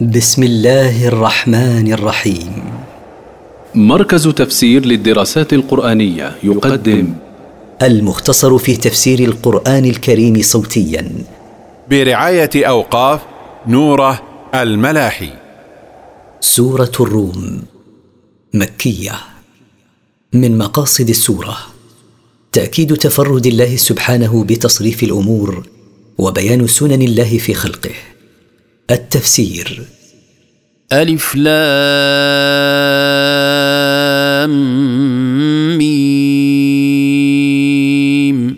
بسم الله الرحمن الرحيم. مركز تفسير للدراسات القرآنية يقدم المختصر في تفسير القرآن الكريم صوتيا. برعاية أوقاف نوره الملاحي. سورة الروم مكية. من مقاصد السورة تأكيد تفرد الله سبحانه بتصريف الأمور وبيان سنن الله في خلقه. التفسير. ألف لام ميم.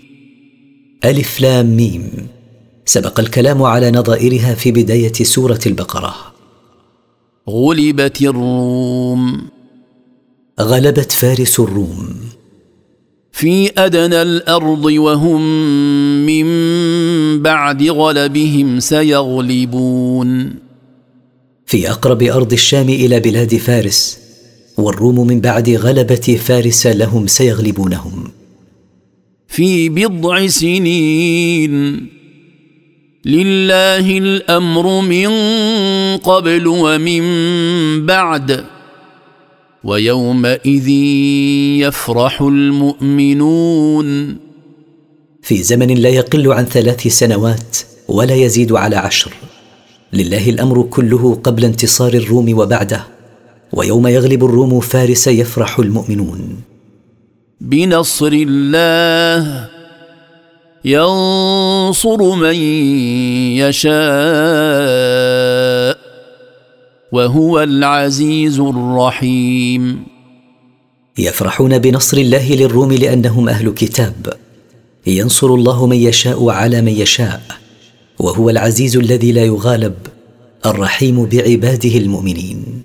ألف لام ميم. سبق الكلام على نظائرها في بداية سورة البقرة. غلبت الروم. غلبت فارس الروم. في أدنى الأرض وهم من بعد غلبهم سيغلبون. في أقرب أرض الشام إلى بلاد فارس والروم من بعد غلبة فارس لهم سيغلبونهم. في بضع سنين. لله الأمر من قبل ومن بعد. ويومئذ يفرح المؤمنون. في زمن لا يقل عن ثلاث سنوات ولا يزيد على عشر. لله الأمر كله قبل انتصار الروم وبعده ويوم يغلب الروم فارس يفرح المؤمنون. بنصر الله ينصر من يشاء. وهو العزيز الرحيم. يفرحون بنصر الله للروم لأنهم أهل كتاب. ينصر الله من يشاء على من يشاء. وهو العزيز الذي لا يغالب. الرحيم بعباده المؤمنين.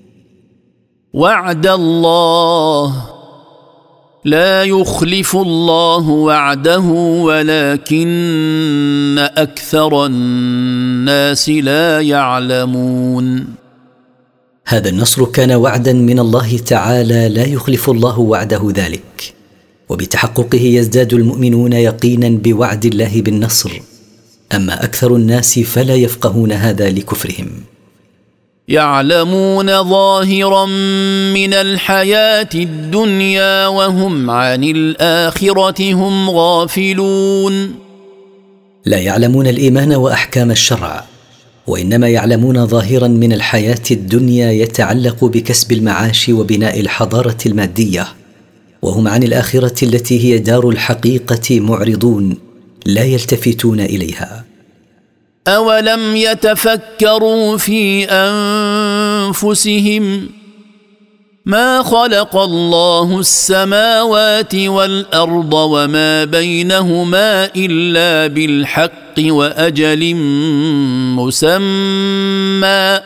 وعد الله. لا يخلف الله وعده ولكن أكثر الناس لا يعلمون. هذا النصر كان وعدا من الله تعالى لا يخلف الله وعده ذلك. وبتحققه يزداد المؤمنون يقينا بوعد الله بالنصر. أما أكثر الناس فلا يفقهون هذا لكفرهم. يعلمون ظاهرا من الحياة الدنيا وهم عن الآخرة هم غافلون. لا يعلمون الإيمان وأحكام الشرع. وإنما يعلمون ظاهرا من الحياة الدنيا يتعلق بكسب المعاش وبناء الحضارة المادية. وهم عن الآخرة التي هي دار الحقيقة معرضون لا يلتفتون إليها. أولم يتفكروا في أنفسهم ما خلق الله السماوات والأرض وما بينهما إلا بالحق وأجل مسمى.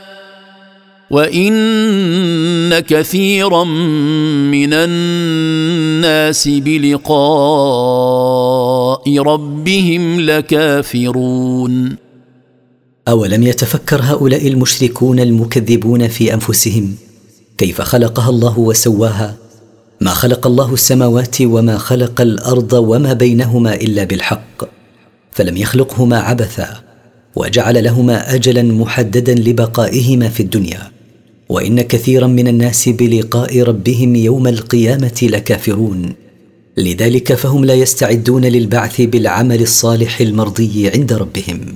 وإن كثيرا من الناس بلقاء ربهم لكافرون. أولم يتفكر هؤلاء المشركون المكذبون في أنفسهم؟ كيف خلقها الله وسواها؟ ما خلق الله السماوات وما خلق الأرض وما بينهما إلا بالحق فلم يخلقهما عبثا وجعل لهما اجلا محددا لبقائهما في الدنيا وإن كثيرا من الناس بلقاء ربهم يوم القيامة لكافرون. لذلك فهم لا يستعدون للبعث بالعمل الصالح المرضي عند ربهم.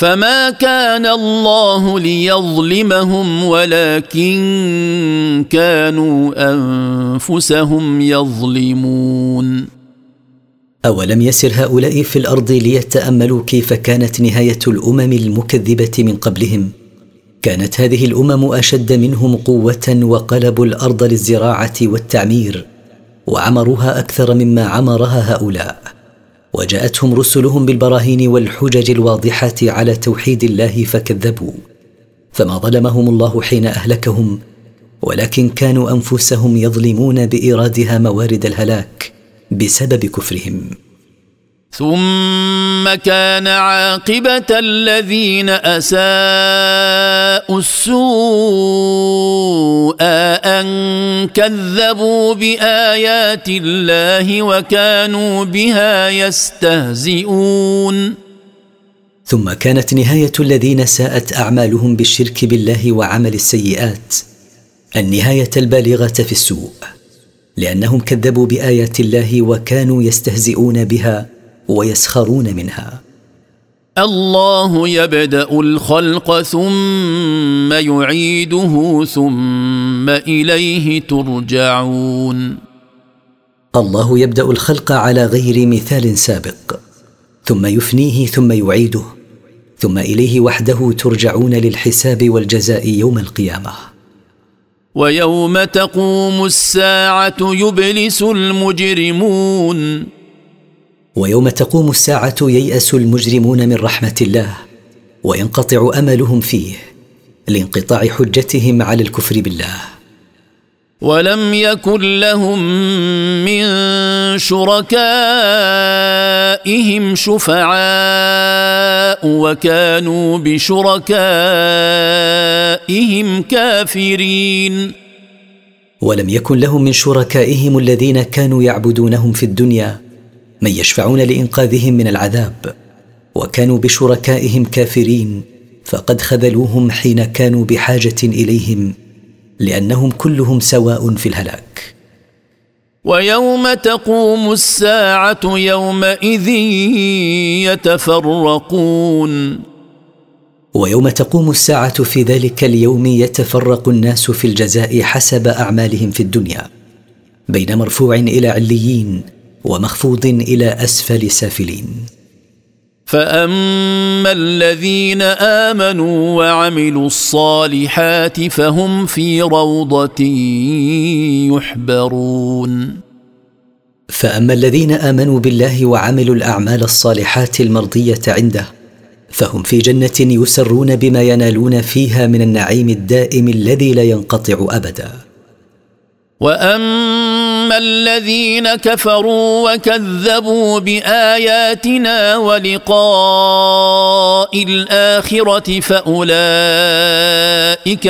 فما كان الله ليظلمهم ولكن كانوا انفسهم يظلمون أولم يسر هؤلاء في الأرض ليتأملوا كيف كانت نهاية الأمم المكذبة من قبلهم؟ كانت هذه الأمم أشد منهم قوة وقلبوا الأرض للزراعة والتعمير وعمروها أكثر مما عمرها هؤلاء. وجاءتهم رسلهم بالبراهين والحجج الواضحه على توحيد الله فكذبوا. فما ظلمهم الله حين أهلكهم ولكن كانوا أنفسهم يظلمون بإيرادها موارد الهلاك بسبب كفرهم. ثم كان عاقبة الذين أساءوا السوء أن كذبوا بآيات الله وكانوا بها يستهزئون. ثم كانت نهاية الذين ساءت أعمالهم بالشرك بالله وعمل السيئات النهاية البالغة في السوء لأنهم كذبوا بآيات الله وكانوا يستهزئون بها ويسخرون منها. الله يبدأ الخلق ثم يعيده ثم إليه ترجعون. الله يبدأ الخلق على غير مثال سابق ثم يفنيه ثم يعيده ثم إليه وحده ترجعون للحساب والجزاء يوم القيامة. ويوم تقوم الساعة يبلس المجرمون. ويوم تقوم الساعة ييأس المجرمون من رحمة الله وينقطع أملهم فيه لانقطاع حجتهم على الكفر بالله. ولم يكن لهم من شركائهم شفعاء وكانوا بشركائهم كافرين. ولم يكن لهم من شركائهم الذين كانوا يعبدونهم في الدنيا من يشفعون لإنقاذهم من العذاب وكانوا بشركائهم كافرين فقد خذلوهم حين كانوا بحاجة إليهم لأنهم كلهم سواء في الهلاك. ويوم تقوم الساعة يومئذ يتفرقون. ويوم تقوم الساعة في ذلك اليوم يتفرق الناس في الجزاء حسب أعمالهم في الدنيا بين مرفوع إلى عليين ومخفوض إلى أسفل سافلين. فاما الذين امنوا وعملوا الصالحات فهم في روضه يحبرون. فاما الذين امنوا بالله وعملوا الاعمال الصالحات المرضيه عنده فهم في جنه يسرون بما ينالون فيها من النعيم الدائم الذي لا ينقطع ابدا. واما الذين كفروا وكذبوا باياتنا ولقاء الاخره فاولئك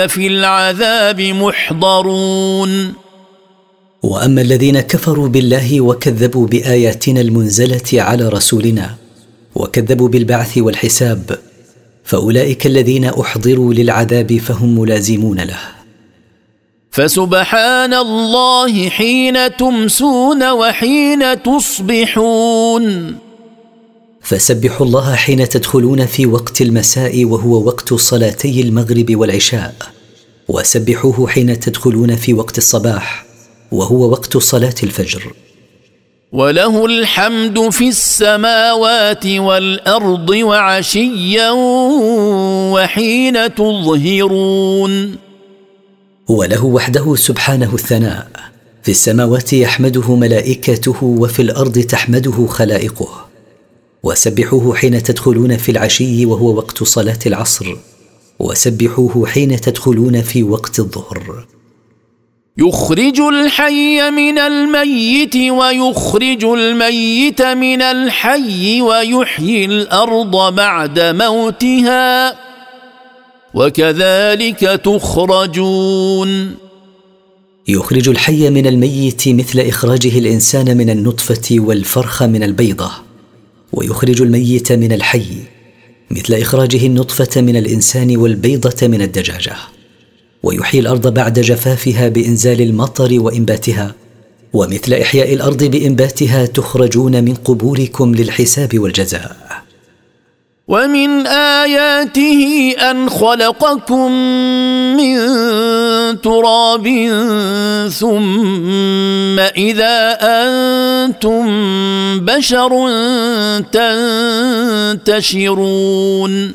في العذاب محضرون واما الذين كفروا بالله وكذبوا باياتنا المنزله على رسولنا وكذبوا بالبعث والحساب فاولئك الذين احضروا للعذاب فهم ملازمون له فسبحان الله حين تمسون وحين تصبحون. فسبحوا الله حين تدخلون في وقت المساء وهو وقت صلاتي المغرب والعشاء. وسبحوه حين تدخلون في وقت الصباح وهو وقت صلاة الفجر. وله الحمد في السماوات والأرض وعشيا وحين تظهرون. وله وحده سبحانه الثناء. في السماوات يحمده ملائكته وفي الأرض تحمده خلائقه. وسبحوه حين تدخلون في العشي وهو وقت صلاة العصر. وسبحوه حين تدخلون في وقت الظهر. يخرج الحي من الميت ويخرج الميت من الحي ويحيي الأرض بعد موتها. وكذلك تخرجون. يخرج الحي من الميت مثل إخراجه الإنسان من النطفة والفرخ من البيضة ويخرج الميت من الحي مثل إخراجه النطفة من الإنسان والبيضة من الدجاجة ويحيي الأرض بعد جفافها بإنزال المطر وإنباتها ومثل إحياء الأرض بإنباتها تخرجون من قبوركم للحساب والجزاء. ومن آياته أن خلقكم من تراب ثم إذا أنتم بشر تنتشرون.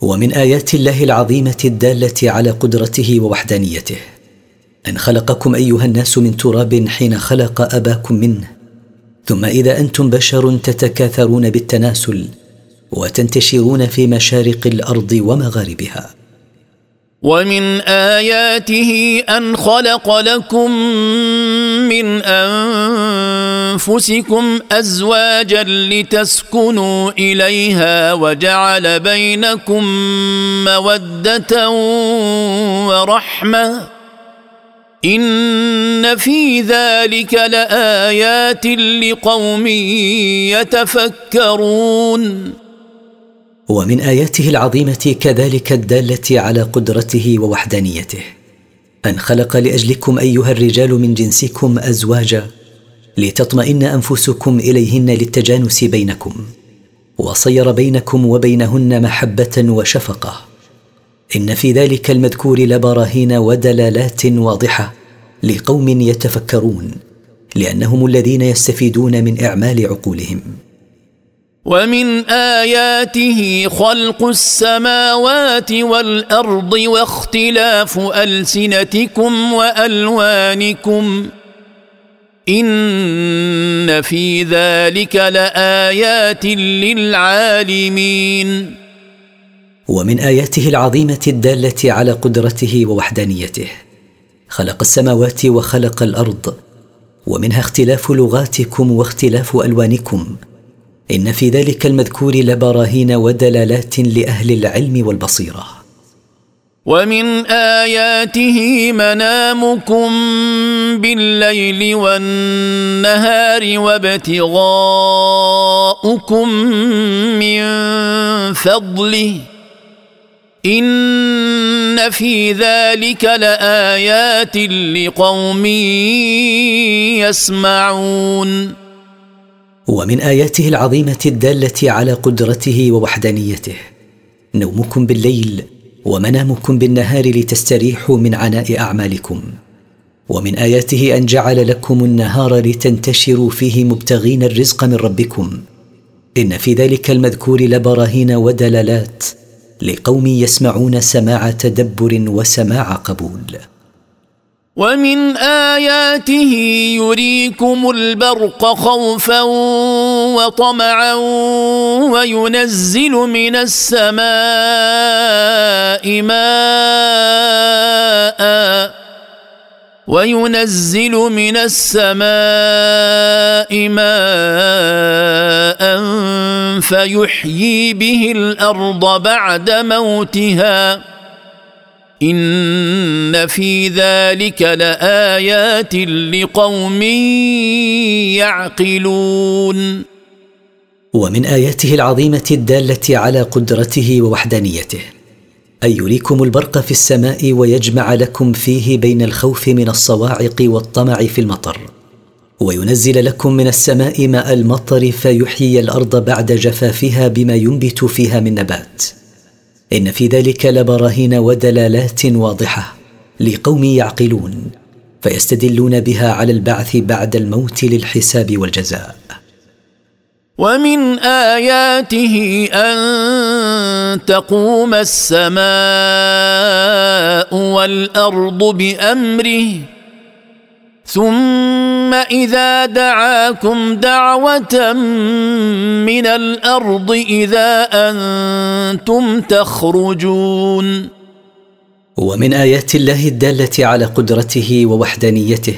ومن آيات الله العظيمة الدالة على قدرته ووحدانيته. أن خلقكم أيها الناس من تراب حين خلق أباكم منه. ثم إذا أنتم بشر تتكاثرون بالتناسل. وتنتشرون في مشارق الأرض ومغاربها. ومن آياته أن خلق لكم من أنفسكم أزواجا لتسكنوا إليها وجعل بينكم مودة ورحمة. إن في ذلك لآيات لقوم يتفكرون. ومن آياته العظيمة كذلك الدالة على قدرته ووحدانيته. أن خلق لأجلكم أيها الرجال من جنسكم أزواجا لتطمئن أنفسكم إليهن للتجانس بينكم وصير بينكم وبينهن محبة وشفقة. إن في ذلك المذكور لبراهين ودلالات واضحة لقوم يتفكرون لأنهم الذين يستفيدون من إعمال عقولهم. ومن آياته خلق السماوات والأرض واختلاف ألسنتكم وألوانكم إن في ذلك لآيات للعالمين. ومن آياته العظيمة الدالة على قدرته ووحدانيته. خلق السماوات وخلق الأرض ومنها اختلاف لغاتكم واختلاف ألوانكم. إن في ذلك المذكور لبراهين ودلالات لأهل العلم والبصيرة. ومن آياته منامكم بالليل والنهار وابتغاؤكم من فضله. إن في ذلك لآيات لقوم يسمعون. ومن آياته العظيمة الدالة على قدرته ووحدانيته. نومكم بالليل ومنامكم بالنهار لتستريحوا من عناء أعمالكم. ومن آياته أن جعل لكم النهار لتنتشروا فيه مبتغين الرزق من ربكم. إن في ذلك المذكور لبراهين ودلالات لقوم يسمعون سماع تدبر وسماع قبول. ومن آياته يريكم البرق خوفا وطمعا وينزل من السماء ماء وينزل من السماء ماء فيحيي به الأرض بعد موتها ان في ذلك لايات لقوم يعقلون ومن اياته العظيمه الداله على قدرته ووحدانيته ان يريكم البرق في السماء ويجمع لكم فيه بين الخوف من الصواعق والطمع في المطر وينزل لكم من السماء ماء المطر فيحيي الأرض بعد جفافها بما ينبت فيها من نبات ان في ذلك لبراهين ودلالات واضحه لقوم يعقلون فيستدلون بها على البعث بعد الموت للحساب والجزاء. ومن آياته أن تقوم السماء والأرض بأمره. ثم إذا دعاكم دعوة من الأرض إذا أنتم تخرجون. ومن آيات الله الدالة على قدرته ووحدانيته.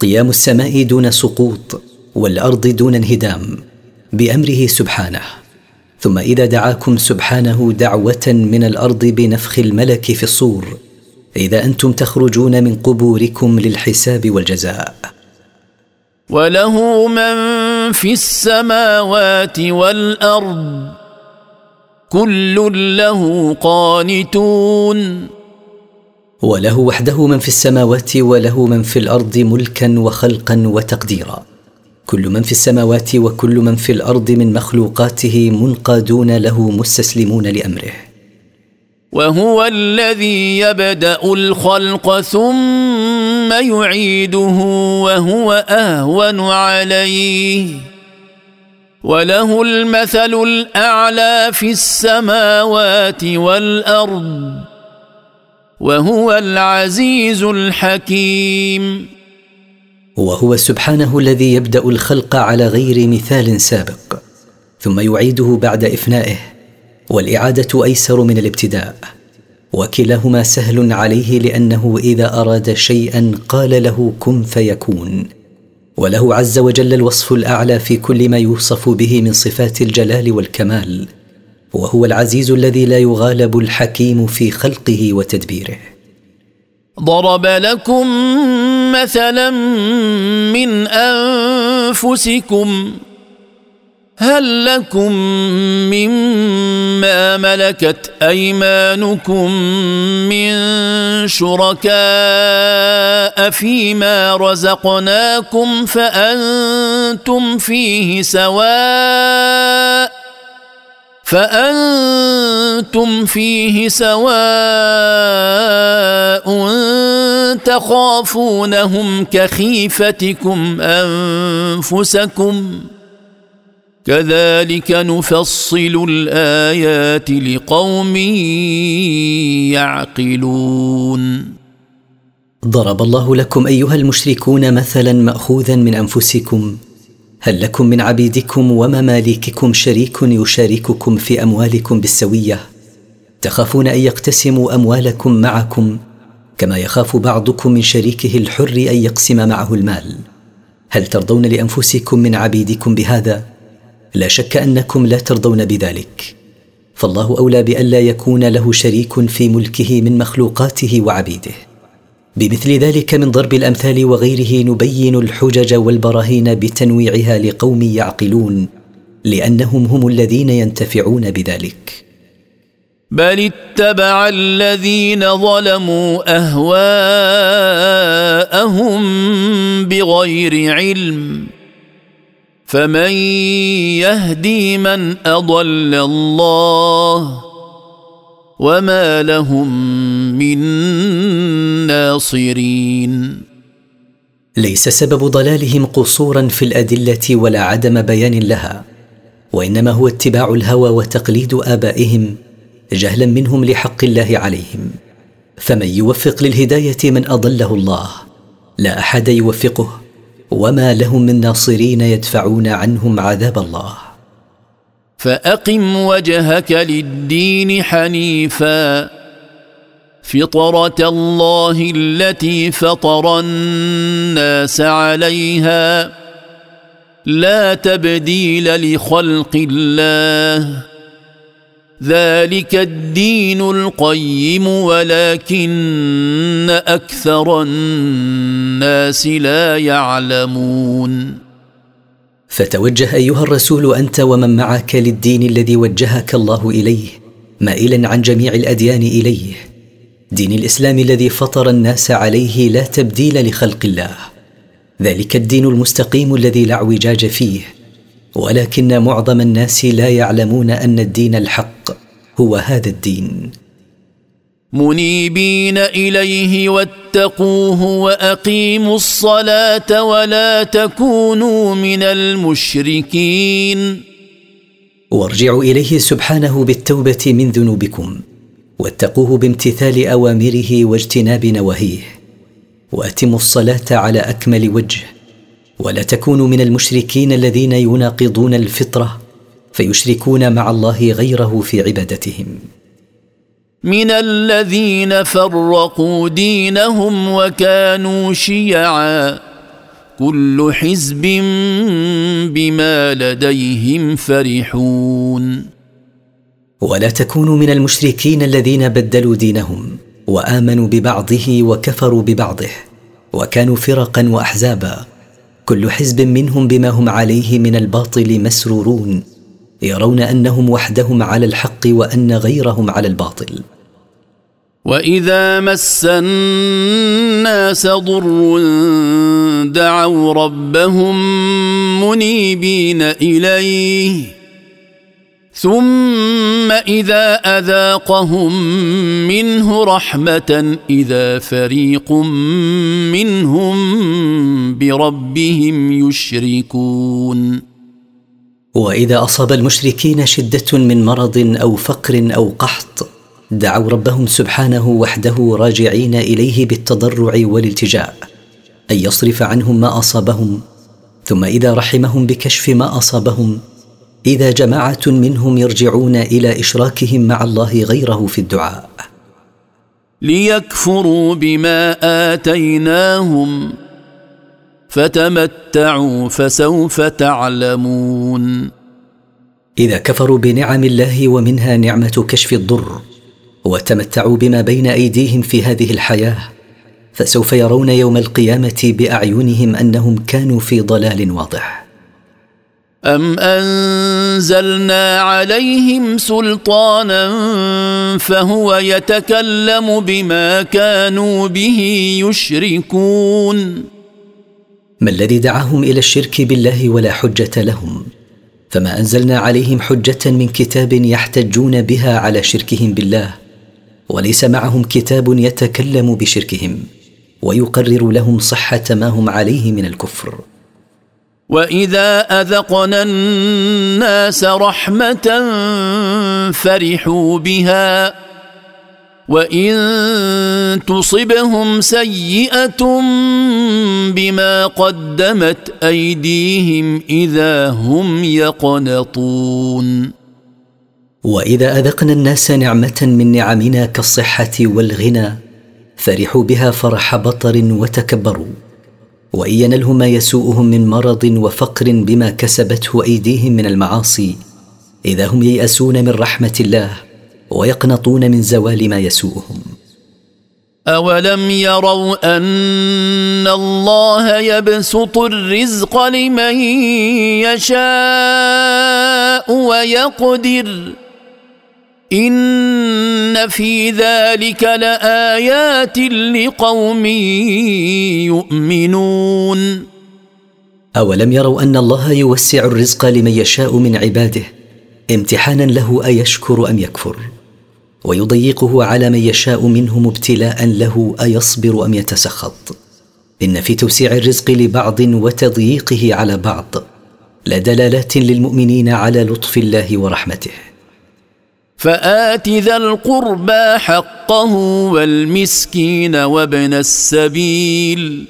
قيام السماء دون سقوط والأرض دون انهدام بأمره سبحانه. ثم إذا دعاكم سبحانه دعوة من الأرض بنفخ الملك في الصور. إذا أنتم تخرجون من قبوركم للحساب والجزاء. وله من في السماوات والأرض. كل له قانتون. وله وحده من في السماوات وله من في الأرض ملكا وخلقا وتقديرا. كل من في السماوات وكل من في الأرض من مخلوقاته منقادون له مستسلمون لأمره. وهو الذي يبدأ الخلق ثم يعيده وهو أهون عليه. وله المثل الأعلى في السماوات والأرض. وهو العزيز الحكيم. وهو سبحانه الذي يبدأ الخلق على غير مثال سابق ثم يعيده بعد إفنائه والإعادة أيسر من الابتداء. وكلاهما سهل عليه لأنه إذا أراد شيئا قال له كن فيكون. وله عز وجل الوصف الأعلى في كل ما يوصف به من صفات الجلال والكمال وهو العزيز الذي لا يغالب الحكيم في خلقه وتدبيره. ضرب لكم مثلا من أنفسكم هل لكم مما ملكت أيمانكم من شركاء فيما رزقناكم فأنتم فيه سواء فأنتم فيه سواء تخافونهم كخيفتكم أنفسكم كذلك نفصل الآيات لقوم يعقلون. ضرب الله لكم أيها المشركون مثلا ماخوذا من أنفسكم. هل لكم من عبيدكم ومماليككم شريك يشارككم في أموالكم بالسوية؟ تخافون أن يقتسموا أموالكم معكم كما يخاف بعضكم من شريكه الحر أن يقسم معه المال. هل ترضون لأنفسكم من عبيدكم بهذا؟ لا شك أنكم لا ترضون بذلك. فالله أولى بالا يكون له شريك في ملكه من مخلوقاته وعبيده. بمثل ذلك من ضرب الأمثال وغيره نبين الحجج والبراهين بتنويعها لقوم يعقلون لأنهم هم الذين ينتفعون بذلك. بل اتبع الذين ظلموا أهواءهم بغير علم. فمن يهدي من أضل الله وما لهم من ناصرين ليس سبب ضلالهم قصورا في الأدلة ولا عدم بيان لها وإنما هو اتباع الهوى وتقليد آبائهم جهلا منهم لحق الله عليهم. فمن يوفق للهداية من أضله الله لا أحد يوفقه وما لهم من ناصرين يدفعون عنهم عذاب الله. فأقم وجهك للدين حنيفا. فطرة الله التي فطر الناس عليها. لا تبديل لخلق الله. ذلك الدين القيم ولكن أكثر الناس لا يعلمون. فتوجه أيها الرسول أنت ومن معك للدين الذي وجهك الله إليه مائلا عن جميع الأديان إليه. دين الإسلام الذي فطر الناس عليه لا تبديل لخلق الله. ذلك الدين المستقيم الذي لا اعوجاج فيه. ولكن معظم الناس لا يعلمون أن الدين الحق هو هذا الدين. منيبين إليه واتقوه وأقيموا الصلاة ولا تكونوا من المشركين. وارجعوا إليه سبحانه بالتوبة من ذنوبكم واتقوه بامتثال أوامره واجتناب نواهيه وأتموا الصلاة على أكمل وجه ولا تكونوا من المشركين الذين يناقضون الفطرة فيشركون مع الله غيره في عبادتهم. من الذين فرقوا دينهم وكانوا شيعا. كل حزب بما لديهم فرحون. ولا تكونوا من المشركين الذين بدلوا دينهم وآمنوا ببعضه وكفروا ببعضه وكانوا فرقا وأحزابا. كل حزب منهم بما هم عليه من الباطل مسرورون. يرون أنهم وحدهم على الحق وأن غيرهم على الباطل. وإذا مس الناس ضر دعوا ربهم منيبين إليه ثم إذا أذاقهم منه رحمة إذا فريق منهم بربهم يشركون. وإذا أصاب المشركين شدة من مرض أو فقر أو قحط دعوا ربهم سبحانه وحده راجعين إليه بالتضرع والالتجاء أن يصرف عنهم ما أصابهم. ثم إذا رحمهم بكشف ما أصابهم إذا جماعة منهم يرجعون إلى إشراكهم مع الله غيره في الدعاء. ليكفروا بما آتيناهم. فتمتعوا فسوف تعلمون. إذا كفروا بنعم الله ومنها نعمة كشف الضر وتمتعوا بما بين أيديهم في هذه الحياة فسوف يرون يوم القيامة بأعينهم أنهم كانوا في ضلال واضح. أم أنزلنا عليهم سلطانا فهو يتكلم بما كانوا به يشركون. ما الذي دعاهم إلى الشرك بالله ولا حجة لهم؟ فما أنزلنا عليهم حجة من كتاب يحتجون بها على شركهم بالله وليس معهم كتاب يتكلم بشركهم ويقرر لهم صحة ما هم عليه من الكفر. وإذا أذقنا الناس رحمة فرحوا بها وان تصبهم سيئه بما قدمت ايديهم اذا هم يقنطون واذا اذقنا الناس نعمه من نعمنا كالصحه والغنى فرحوا بها فرح بطر وتكبروا. وان ينلهم ما يسوءهم من مرض وفقر بما كسبته ايديهم من المعاصي. اذا هم يياسون من رحمه الله ويقنطون من زوال ما يسوءهم. أولم يروا أن الله يبسط الرزق لمن يشاء ويقدر. إن في ذلك لآيات لقوم يؤمنون. أولم يروا أن الله يوسع الرزق لمن يشاء من عباده امتحانا له أيشكر أم يكفر. ويضيقه على من يشاء منهم ابتلاء له أيصبر أم يتسخط؟ إن في توسيع الرزق لبعض وتضييقه على بعض لدلالات للمؤمنين على لطف الله ورحمته. فآت ذا القربى حقه والمسكين وابن السبيل.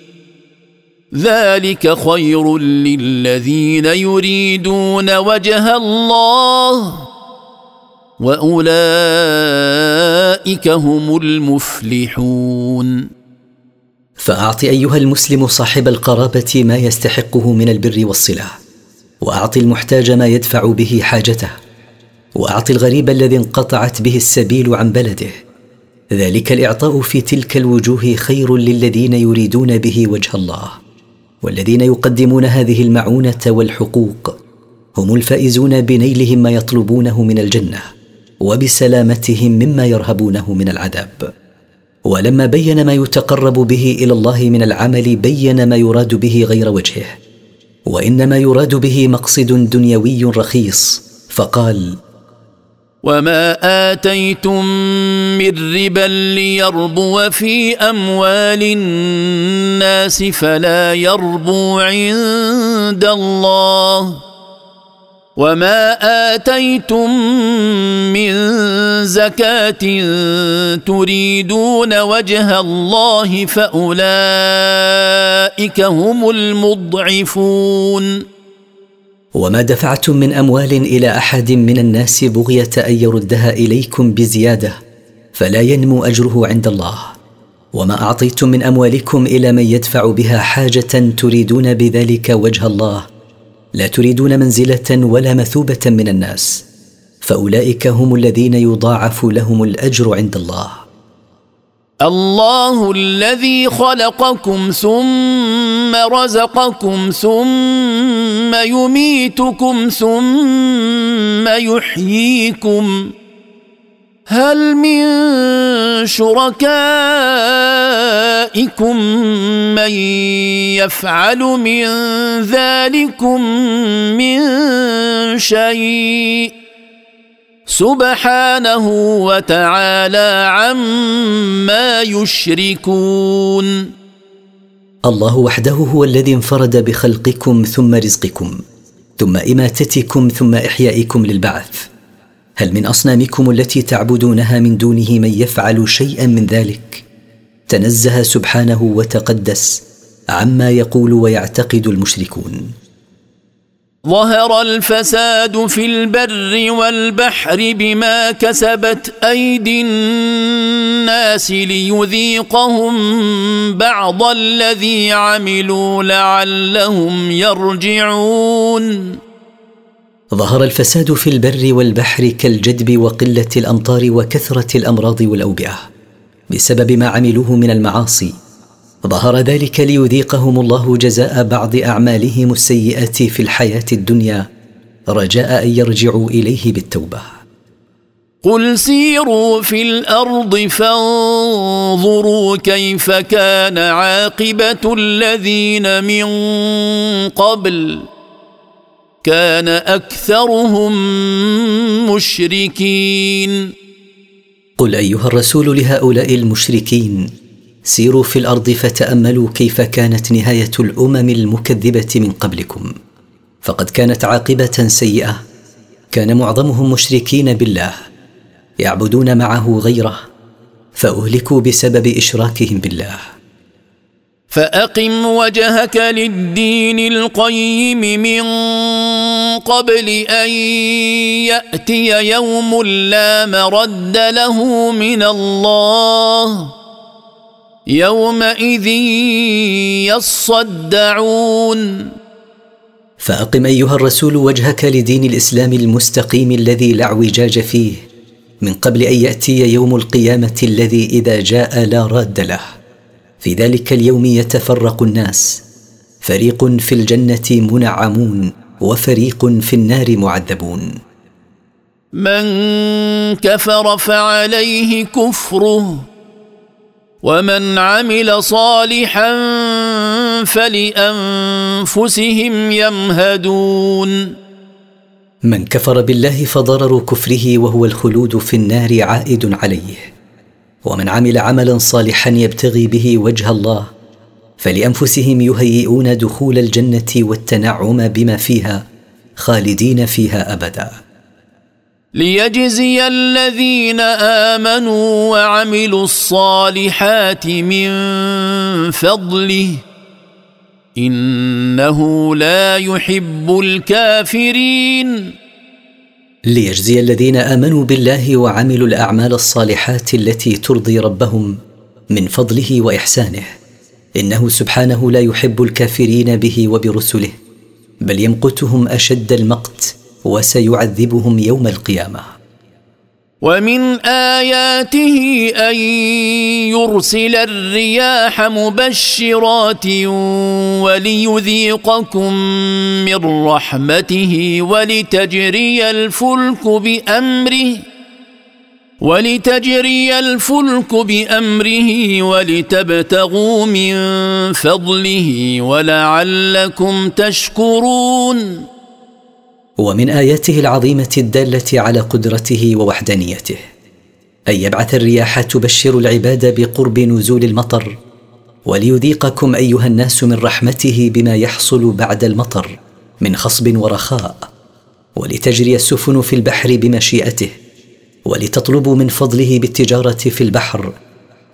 ذلك خير للذين يريدون وجه الله. وأولئك هم المفلحون. فأعط أيها المسلم صاحب القرابة ما يستحقه من البر والصله وأعط المحتاج ما يدفع به حاجته وأعط الغريب الذي انقطعت به السبيل عن بلده. ذلك الإعطاء في تلك الوجوه خير للذين يريدون به وجه الله والذين يقدمون هذه المعونة والحقوق هم الفائزون بنيلهم ما يطلبونه من الجنة. وبسلامتهم مما يرهبونه من العذاب. ولما بين ما يتقرب به إلى الله من العمل بين ما يراد به غير وجهه. وإنما يراد به مقصد دنيوي رخيص. فقال وما اتيتم من ربا ليربو في اموال الناس فلا يربو عند الله وما اتيتم من زكاه تريدون وجه الله فاولئك هم المضعفون وما دفعتم من اموال إلى احد من الناس بغيه ان يردها اليكم بزياده فلا ينمو اجره عند الله. وما اعطيتم من اموالكم إلى من يدفع بها حاجة تريدون بذلك وجه الله لا تريدون منزلة ولا مثوبة من الناس فأولئك هم الذين يضاعف لهم الأجر عند الله. الله الذي خلقكم ثم رزقكم ثم يميتكم ثم يحييكم. هل من شركائكم من يفعل من ذلكم من شيء؟ سبحانه وتعالى عما يشركون. الله وحده هو الذي انفرد بخلقكم ثم رزقكم ثم إماتتكم ثم إحيائكم للبعث. هل من أصنامكم التي تعبدونها من دونه من يفعل شيئا من ذلك؟ تنزه سبحانه وتقدس عما يقول ويعتقد المشركون. ظهر الفساد في البر والبحر بما كسبت أيدي الناس ليذيقهم بعض الذي عملوا لعلهم يرجعون. ظهر الفساد في البر والبحر كالجدب وقلة الأمطار وكثرة الأمراض والأوبئة. بسبب ما عملوه من المعاصي ظهر ذلك ليذيقهم الله جزاء بعض أعمالهم السيئه في الحياة الدنيا رجاء أن يرجعوا إليه بالتوبة. قل سيروا في الأرض فانظروا كيف كان عاقبة الذين من قبل. كان أكثرهم مشركين. قل أيها الرسول لهؤلاء المشركين سيروا في الأرض فتأملوا كيف كانت نهاية الأمم المكذبة من قبلكم. فقد كانت عاقبة سيئة. كان معظمهم مشركين بالله يعبدون معه غيره فأهلكوا بسبب إشراكهم بالله. فأقم وجهك للدين القيم من قبل أن يأتي يوم لا مرد له من الله. يومئذ يصدعون. فأقم أيها الرسول وجهك لدين الإسلام المستقيم الذي لا اعوجاج فيه من قبل أن يأتي يوم القيامة الذي إذا جاء لا راد له. في ذلك اليوم يتفرق الناس. فريق في الجنة منعمون وفريق في النار معذبون. من كفر فعليه كفره ومن عمل صالحا فلأنفسهم يمهدون. من كفر بالله فضرر كفره وهو الخلود في النار عائد عليه. ومن عمل عملا صالحا يبتغي به وجه الله فلأنفسهم يهيئون دخول الجنة والتنعم بما فيها خالدين فيها ابدا. ليجزي الذين آمنوا وعملوا الصالحات من فضله إنه لا يحب الكافرين. ليجزي الذين آمنوا بالله وعملوا الأعمال الصالحات التي ترضي ربهم من فضله وإحسانه. إنه سبحانه لا يحب الكافرين به وبرسله بل يمقتهم أشد المقت وسيعذبهم يوم القيامة. ومن آياته أن يرسل الرياح مبشرات وليذيقكم من رحمته ولتجري الفلك بأمره ولتجري الفلك بأمره ولتبتغوا من فضله ولعلكم تشكرون ومن آياته العظيمة الدالة على قدرته ووحدانيته. أن يبعث الرياح تبشر العباد بقرب نزول المطر وليذيقكم أيها الناس من رحمته بما يحصل بعد المطر من خصب ورخاء ولتجري السفن في البحر بمشيئته ولتطلبوا من فضله بالتجارة في البحر.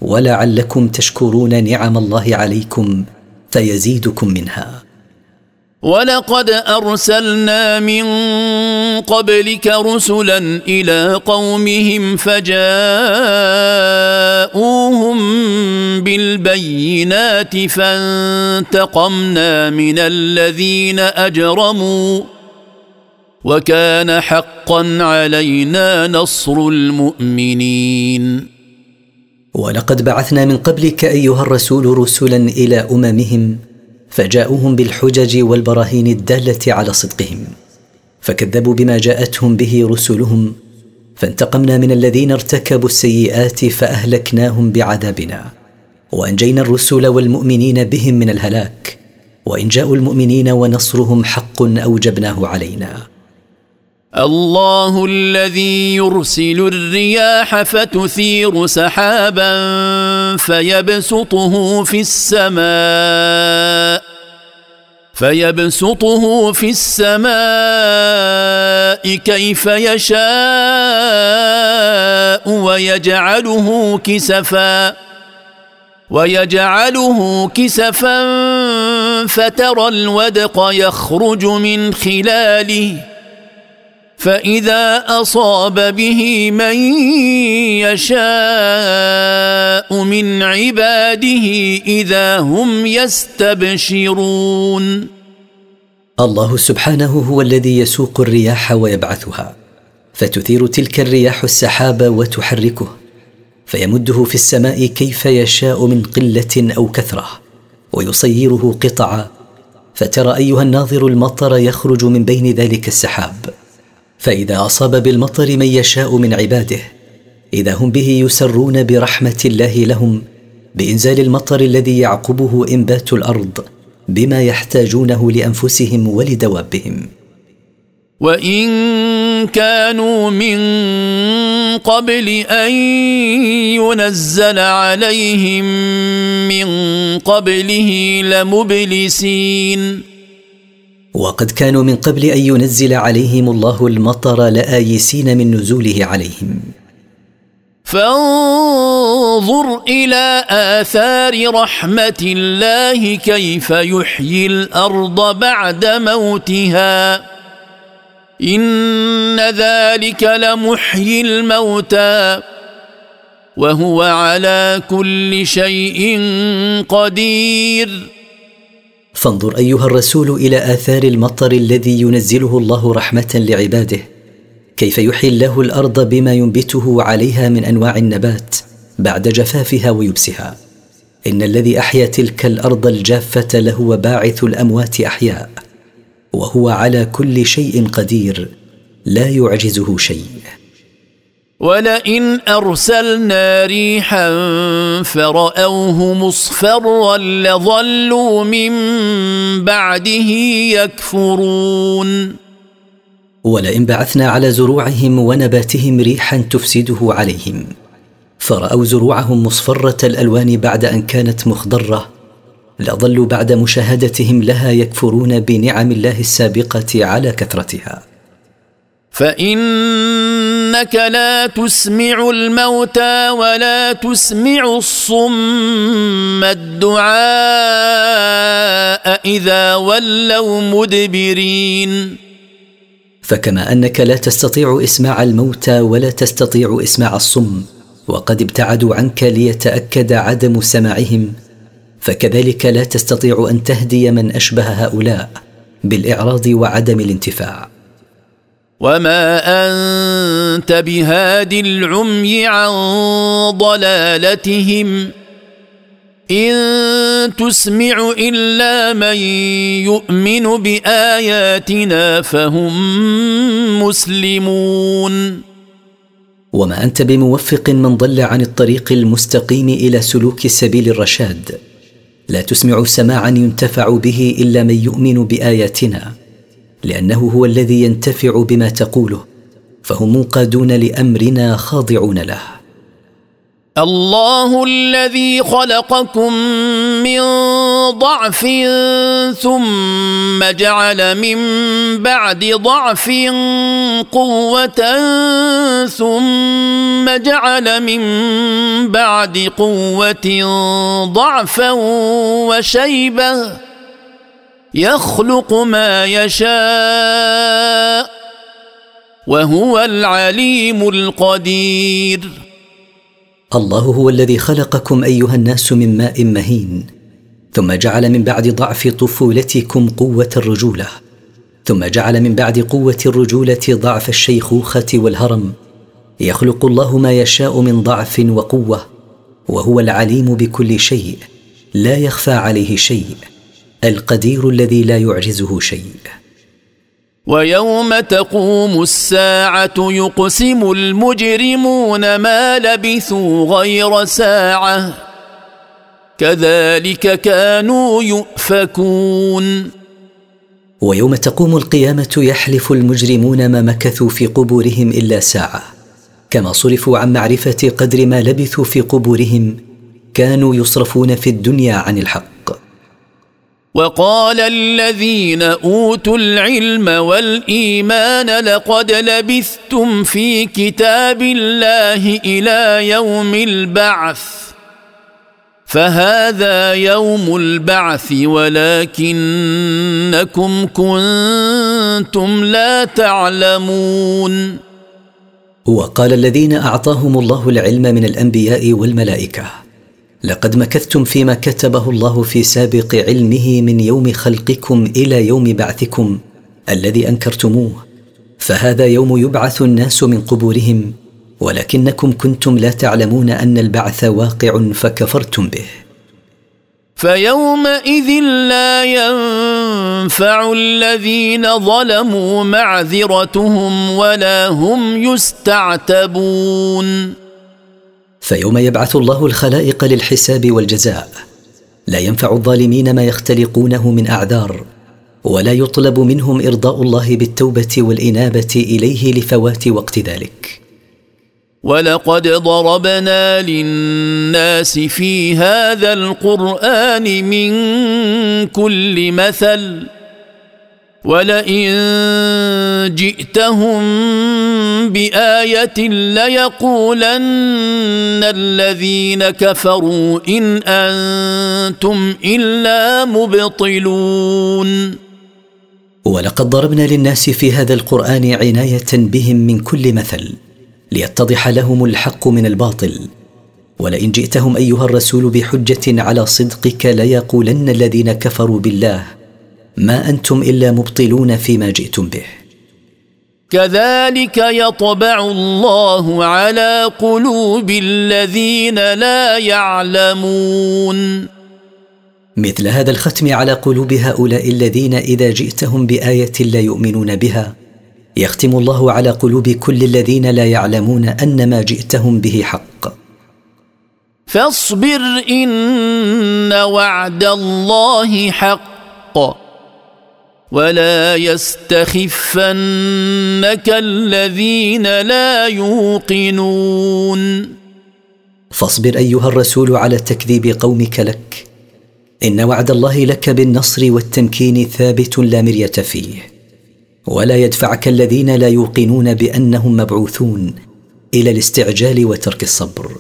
ولعلكم تشكرون نعم الله عليكم فيزيدكم منها. ولقد أرسلنا من قبلك رسلا إلى قومهم فجاءوهم بالبينات فانتقمنا من الذين أجرموا وكان حقا علينا نصر المؤمنين. ولقد بعثنا من قبلك أيها الرسول رسلا إلى أممهم فجاءوهم بالحجج والبراهين الدالة على صدقهم فكذبوا بما جاءتهم به رسلهم فانتقمنا من الذين ارتكبوا السيئات فأهلكناهم بعذابنا وأنجينا الرسل والمؤمنين بهم من الهلاك وإن جاءوا المؤمنين ونصرهم حق أوجبناه علينا. الله الذي يرسل الرياح فتثير سحابا فيبسطه في السماء. فيبسطه في السماء كيف يشاء ويجعله كسفا ويجعله كسفا فترى الودق يخرج من خلاله. فإذا أصاب به من يشاء من عباده إذا هم يستبشرون. الله سبحانه هو الذي يسوق الرياح ويبعثها فتثير تلك الرياح السحاب وتحركه فيمده في السماء كيف يشاء من قلة أو كثرة ويصيره قطعا فترى أيها الناظر المطر يخرج من بين ذلك السحاب. فإذا أصاب بالمطر من يشاء من عباده إذا هم به يسرون برحمة الله لهم بإنزال المطر الذي يعقبه إنبات الأرض بما يحتاجونه لأنفسهم ولدوابهم. وإن كانوا من قبل أن ينزل عليهم من قبله لمبلسين. وقد كانوا من قبل أن ينزل عليهم الله المطر لآيسين من نزوله عليهم. فانظر إلى آثار رحمة الله كيف يحيي الأرض بعد موتها. إن ذلك لمحيي الموتى. وهو على كل شيء قدير. فانظر أيها الرسول إلى آثار المطر الذي ينزله الله رحمة لعباده. كيف يحيي الله الأرض بما ينبته عليها من أنواع النبات بعد جفافها ويبسها. إن الذي أحيا تلك الأرض الجافة لهو باعث الأموات أحياء. وهو على كل شيء قدير. لا يعجزه شيء. ولئن أرسلنا ريحا فرأوه مصفرا لظلوا من بعده يكفرون. ولئن بعثنا على زروعهم ونباتهم ريحا تفسده عليهم فرأوا زروعهم مصفرة الألوان بعد أن كانت مخضرة لظلوا بعد مشاهدتهم لها يكفرون بنعم الله السابقة على كثرتها. فإنك لا تسمع الموتى ولا تسمع الصم الدعاء إذا ولوا مدبرين. فكما أنك لا تستطيع إسماع الموتى ولا تستطيع إسماع الصم وقد ابتعدوا عنك ليتأكد عدم سماعهم فكذلك لا تستطيع أن تهدي من أشبه هؤلاء بالإعراض وعدم الانتفاع. وما انت بهاد العمي عن ضلالتهم ان تسمع الا من يؤمن باياتنا فهم مسلمون وما انت بموفق من ضل عن الطريق المستقيم إلى سلوك سبيل الرشاد لا تسمع سماعا ينتفع به الا من يؤمن باياتنا لأنه هو الذي ينتفع بما تقوله فهم منقادون لأمرنا خاضعون له. الله الذي خلقكم من ضعف ثم جعل من بعد ضعف قوة ثم جعل من بعد قوة ضعفا وشيبة. يخلق ما يشاء وهو العليم القدير. الله هو الذي خلقكم أيها الناس من ماء مهين ثم جعل من بعد ضعف طفولتكم قوة الرجولة ثم جعل من بعد قوة الرجولة ضعف الشيخوخة والهرم. يخلق الله ما يشاء من ضعف وقوة وهو العليم بكل شيء لا يخفى عليه شيء. القدير الذي لا يعجزه شيء. ويوم تقوم الساعة يقسم المجرمون ما لبثوا غير ساعة. كذلك كانوا يؤفكون. ويوم تقوم القيامة يحلف المجرمون ما مكثوا في قبورهم إلا ساعة. كما صرفوا عن معرفة قدر ما لبثوا في قبورهم كانوا يصرفون في الدنيا عن الحق. وقال الذين أوتوا العلم والإيمان لقد لبثتم في كتاب الله إلى يوم البعث فهذا يوم البعث ولكنكم كنتم لا تعلمون. وقال الذين أعطاهم الله العلم من الأنبياء والملائكة لقد مكثتم فيما كتبه الله في سابق علمه من يوم خلقكم إلى يوم بعثكم الذي أنكرتموه. فهذا يوم يبعث الناس من قبورهم ولكنكم كنتم لا تعلمون أن البعث واقع فكفرتم به. فيومئذ لا ينفع الذين ظلموا معذرتهم ولا هم يستعتبون. فيوم يبعث الله الخلائق للحساب والجزاء. لا ينفع الظالمين ما يختلقونه من أعذار ولا يطلب منهم إرضاء الله بالتوبة والإنابة إليه لفوات وقت ذلك. ولقد ضربنا للناس في هذا القرآن من كل مثل ولئن جئتهم بايه ليقولن الذين كفروا ان أنتم الا مبطلون ولقد ضربنا للناس في هذا القران عنايه بهم من كل مثل ليتضح لهم الحق من الباطل. ولئن جئتهم ايها الرسول بحجه على صدقك ليقولن الذين كفروا بالله ما أنتم إلا مبطلون فيما جئتم به. كذلك يطبع الله على قلوب الذين لا يعلمون. مثل هذا الختم على قلوب هؤلاء الذين إذا جئتهم بآية لا يؤمنون بها يختم الله على قلوب كل الذين لا يعلمون أن ما جئتهم به حق. فاصبر إن وعد الله حق. ولا يستخفنك الذين لا يوقنون. فاصبر أيها الرسول على تكذيب قومك لك. إن وعد الله لك بالنصر والتمكين ثابت لا مرية فيه. ولا يدفعك الذين لا يوقنون بأنهم مبعوثون إلى الاستعجال وترك الصبر.